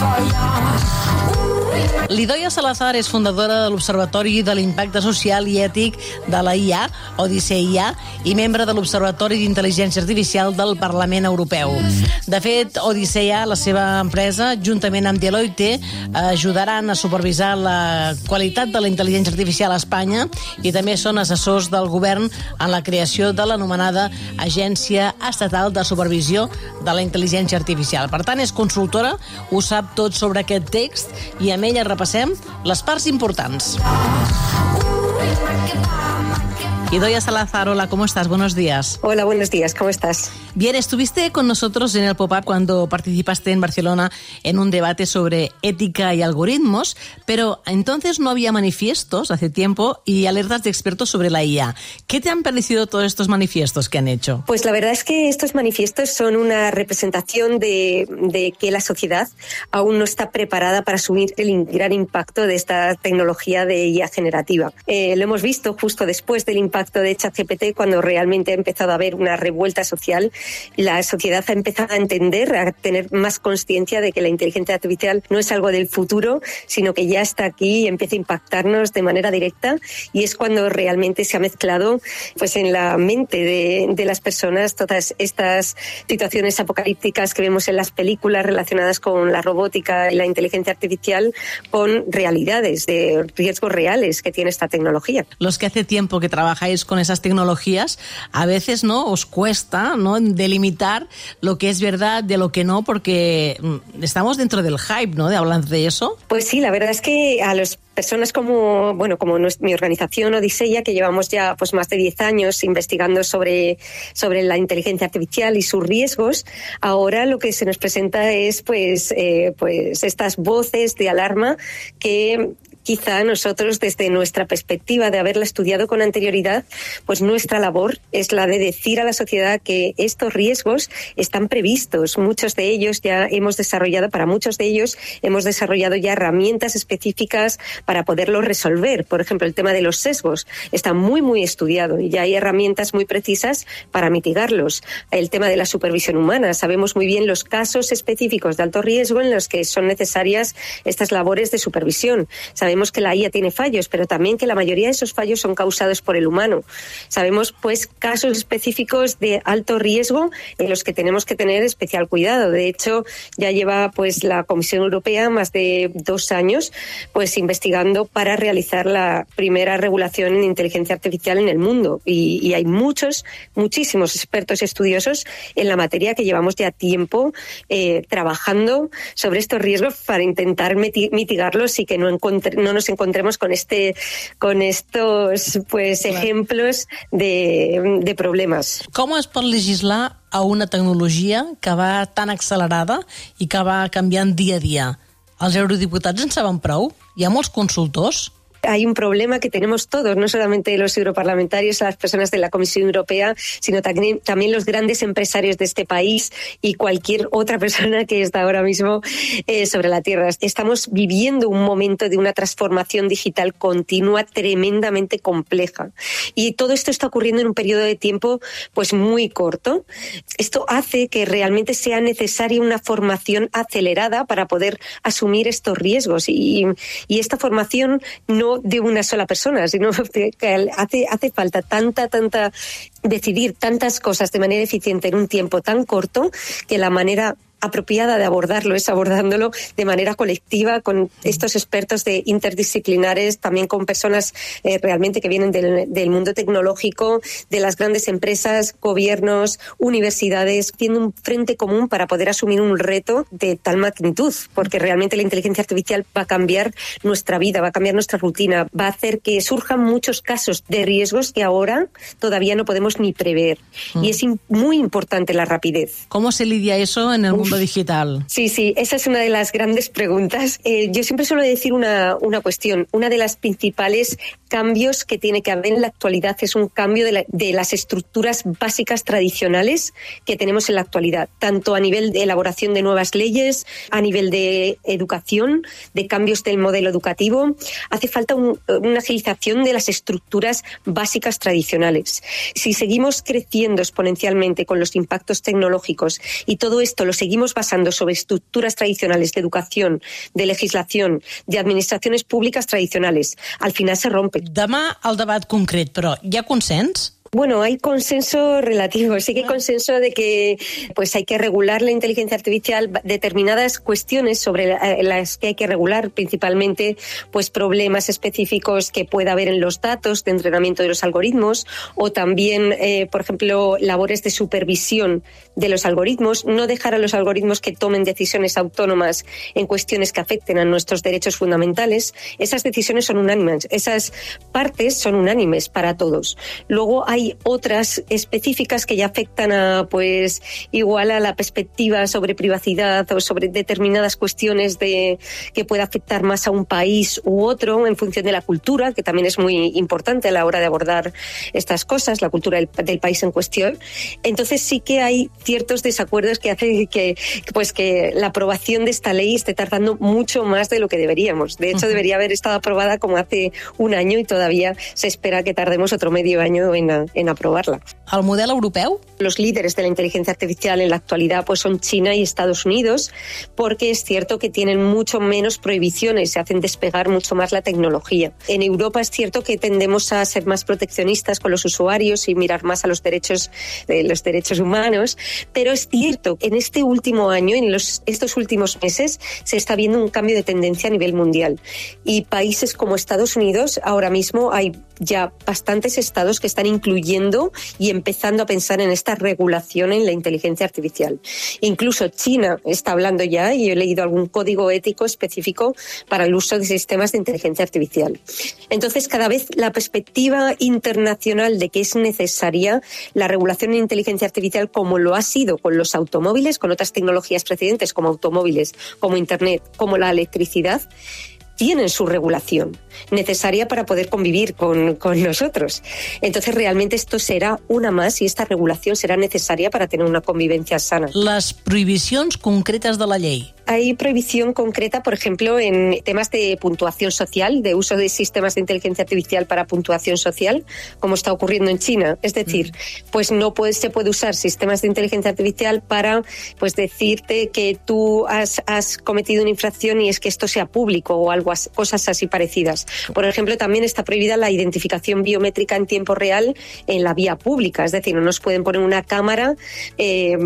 twoja Lidoia Salazar és fundadora de l'Observatori de l'Impacte Social i Ètic de la IA, Odisea i membre de l'Observatori d'Intel·ligència Artificial del Parlament Europeu. De fet, Odisea, la seva empresa, juntament amb Deloitte, ajudaran a supervisar la qualitat de la intel·ligència artificial a Espanya i també són assessors del govern en la creació de l'anomenada Agència Estatal de Supervisió de la Intel·ligència Artificial. Per tant, és consultora, ho sap tot sobre aquest text i amb ella repassem les parts importants. Idoia Salazar, hola, ¿cómo estás? Buenos días. Hola, buenos días, ¿cómo estás? Bien, estuviste con nosotros en el pop-up cuando participaste en Barcelona en un debate sobre ética y algoritmos, pero entonces no había manifiestos hace tiempo y alertas de expertos sobre la IA. ¿Qué te han parecido todos estos manifiestos que han hecho? Pues la verdad es que estos manifiestos son una representación de, de que la sociedad aún no está preparada para asumir el gran impacto de esta tecnología de IA generativa. Eh, lo hemos visto justo después del impacto de ChatGPT cuando realmente ha empezado a haber una revuelta social. La sociedad ha empezado a entender, a tener más conciencia de que la inteligencia artificial no es algo del futuro, sino que ya está aquí y empieza a impactarnos de manera directa. Y es cuando realmente se ha mezclado pues, en la mente de, de las personas todas estas situaciones apocalípticas que vemos en las películas relacionadas con la robótica y la inteligencia artificial con realidades de riesgos reales que tiene esta tecnología. Los que hace tiempo que trabajáis con esas tecnologías, a veces no os cuesta ¿no? delimitar lo que es verdad de lo que no, porque mm, estamos dentro del hype, ¿no? De hablar de eso. Pues sí, la verdad es que a los personas como, bueno, como mi organización Odisea, que llevamos ya pues más de 10 años investigando sobre, sobre la inteligencia artificial y sus riesgos, ahora lo que se nos presenta es pues, eh, pues estas voces de alarma que quizá nosotros desde nuestra perspectiva de haberla estudiado con anterioridad, pues nuestra labor es la de decir a la sociedad que estos riesgos están previstos. Muchos de ellos ya hemos desarrollado, para muchos de ellos hemos desarrollado ya herramientas específicas para poderlos resolver. Por ejemplo, el tema de los sesgos está muy, muy estudiado y ya hay herramientas muy precisas para mitigarlos. El tema de la supervisión humana. Sabemos muy bien los casos específicos de alto riesgo en los que son necesarias estas labores de supervisión. Sabemos que la IA tiene fallos, pero también que la mayoría de esos fallos son causados por el humano. Sabemos, pues, casos específicos de alto riesgo en los que tenemos que tener especial cuidado. De hecho, ya lleva, pues, la Comisión Europea más de dos años, pues, investigando para realizar la primera regulación en inteligencia artificial en el mundo. Y, hay muchos, muchísimos expertos estudiosos en la materia que llevamos ya tiempo eh, trabajando sobre estos riesgos para intentar mitigarlos y que no, no nos encontremos con este con estos pues claro. ejemplos de, de problemas. Com es pot legislar a una tecnologia que va tan accelerada i que va canviant dia a dia? Els eurodiputats en saben prou? Hi ha molts consultors? Hay un problema que tenemos todos, no solamente los europarlamentarios, las personas de la Comisión Europea, sino también, los grandes empresarios de este país y cualquier otra persona que está ahora mismo eh, sobre la Tierra. Estamos viviendo un momento de una transformación digital continua tremendamente compleja. Y todo esto está ocurriendo en un periodo de tiempo pues muy corto. Esto hace que realmente sea necesaria una formación acelerada para poder asumir estos riesgos. Y esta formación no de una sola persona, sino que hace, hace falta tanta, tanta, decidir tantas cosas de manera eficiente en un tiempo tan corto que la manera apropiada de abordarlo es abordándolo de manera colectiva con estos expertos de interdisciplinares, también con personas eh, realmente que vienen del, del, mundo tecnológico, de las grandes empresas, gobiernos, universidades, tienen un frente común para poder asumir un reto de tal magnitud, porque realmente la inteligencia artificial va a cambiar nuestra vida, va a cambiar nuestra rutina, va a hacer que surjan muchos casos de riesgos que ahora todavía no podemos ni prever. Mm. Y es muy importante la rapidez. ¿Cómo se lidia eso en el mundo digital? Sí, sí, esa es una de las grandes preguntas. Eh, yo siempre suelo decir una, una cuestión. Una de las principales cambios que tiene que haber en la actualidad es un cambio de, de, las estructuras básicas tradicionales que tenemos en la actualidad, tanto a nivel de elaboración de nuevas leyes, a nivel de educación, de cambios del modelo educativo. Hace falta un, una agilización de las estructuras básicas tradicionales. Si seguimos creciendo exponencialmente con los impactos tecnológicos y todo esto lo seguimos seguimos basando sobre estructuras tradicionales de educación, de legislación, de administraciones públicas tradicionales, al final se rompe. Demà el debat concret, però hi ha consens? Bueno, hay consenso relativo. Sí que hay consenso de que pues hay que regular la inteligencia artificial, determinadas cuestiones sobre eh, las que hay que regular, principalmente pues problemas específicos que pueda haber en los datos de entrenamiento de los algoritmos o también, eh, por ejemplo, labores de supervisión de los algoritmos, no dejar a los algoritmos que tomen decisiones autónomas en cuestiones que afecten a nuestros derechos fundamentales. Esas decisiones son unánimes, esas partes son unánimes para todos. Luego hay hay otras específicas que ya afectan a, pues, igual a la perspectiva sobre privacidad o sobre determinadas cuestiones de que pueda afectar más a un país u otro en función de la cultura, que también es muy importante a la hora de abordar estas cosas, la cultura del, país en cuestión. Entonces sí que hay ciertos desacuerdos que hacen que, pues, que la aprobación de esta ley esté tardando mucho más de lo que deberíamos. De hecho, debería haber estado aprobada como hace un año y todavía se espera que tardemos otro medio año en, en aprobarla. ¿El modelo europeo? Los líderes de la inteligencia artificial en la actualidad pues son China y Estados Unidos, porque es cierto que tienen mucho menos prohibiciones, se hacen despegar mucho más la tecnología. En Europa es cierto que tendemos a ser más proteccionistas con los usuarios y mirar más a los derechos, de los derechos humanos, pero es cierto, en este último año, en los, estos últimos meses, se está viendo un cambio de tendencia a nivel mundial. Y países como Estados Unidos, ahora mismo hay ya bastantes estados que están incluyendo y empezando a pensar en esta regulación en la inteligencia artificial. Incluso China está hablando ya, y he leído algún código ético específico para el uso de sistemas de inteligencia artificial. Entonces, cada vez la perspectiva internacional de que es necesaria la regulación en inteligencia artificial como lo ha sido con los automóviles, con otras tecnologías precedentes como automóviles, como Internet, como la electricidad, tienen su regulación necesaria para poder convivir con, con, nosotros. Entonces, realmente esto será una más y esta regulación será necesaria para tener una convivencia sana. Les prohibicions concretes de la llei hay prohibición concreta, por ejemplo, en temas de puntuación social, de uso de sistemas de inteligencia artificial para puntuación social, como está ocurriendo en China. Es decir, pues no puede, se puede usar sistemas de inteligencia artificial para pues decirte que tú has, has cometido una infracción y es que esto sea público o algo cosas así parecidas. Por ejemplo, también está prohibida la identificación biométrica en tiempo real en la vía pública. Es decir, no nos pueden poner una cámara eh,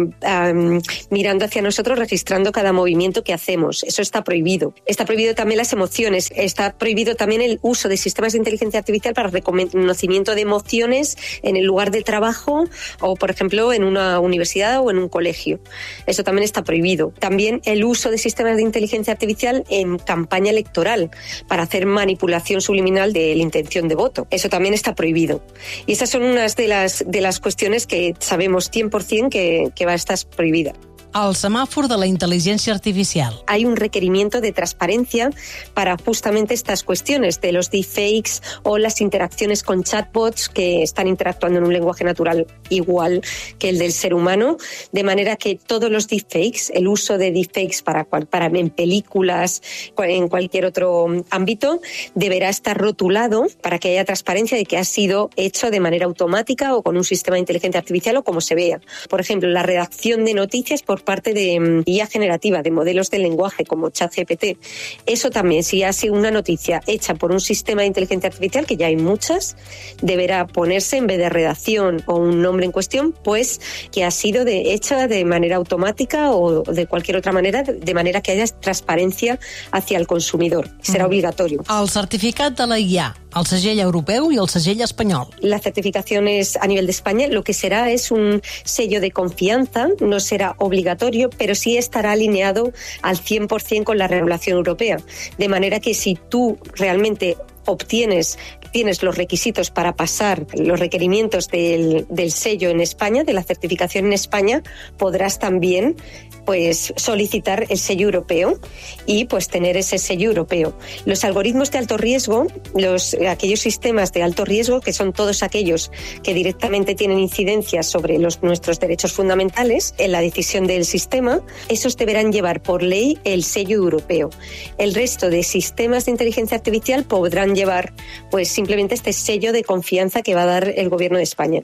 mirando hacia nosotros, registrando cada movimiento que hacemos. Eso está prohibido. Está prohibido también las emociones. Está prohibido también el uso de sistemas de inteligencia artificial para reconocimiento de emociones en el lugar de trabajo o, por ejemplo, en una universidad o en un colegio. Eso también está prohibido. También el uso de sistemas de inteligencia artificial en campaña electoral para hacer manipulación subliminal de la intención de voto. Eso también está prohibido. Y esas son unas de las, de las cuestiones que sabemos 100% que, que va a estar prohibida. Al semáforo de la inteligencia artificial. Hay un requerimiento de transparencia para justamente estas cuestiones de los deepfakes o las interacciones con chatbots que están interactuando en un lenguaje natural igual que el del ser humano, de manera que todos los deepfakes, el uso de deepfakes para, para en películas, en cualquier otro ámbito, deberá estar rotulado para que haya transparencia de que ha sido hecho de manera automática o con un sistema de inteligencia artificial o como se vea. Por ejemplo, la redacción de noticias por parte de mm, IA generativa, de modelos de lenguaje como ChatGPT. Eso también, si ha sido una noticia hecha por un sistema de inteligencia artificial, que ya hay muchas, deberá ponerse en vez de redacción o un nombre en cuestión, pues que ha sido de, hecha de manera automática o de cualquier otra manera, de manera que haya transparencia hacia el consumidor. Será obligatorio. El certificat de la IA el segell europeu i el segell espanyol. La certificación es a nivel de España. Lo que será es un sello de confianza, no será obligatorio, pero sí estará alineado al 100% con la regulación europea. De manera que si tú realmente obtienes tienes los requisitos para pasar los requerimientos del, del, sello en España, de la certificación en España, podrás también pues solicitar el sello europeo y pues tener ese sello europeo. Los algoritmos de alto riesgo, los, aquellos sistemas de alto riesgo, que son todos aquellos que directamente tienen incidencia sobre los, nuestros derechos fundamentales en la decisión del sistema, esos deberán llevar por ley el sello europeo. El resto de sistemas de inteligencia artificial podrán llevar pues simplemente este sello de confianza que va a dar el gobierno de España.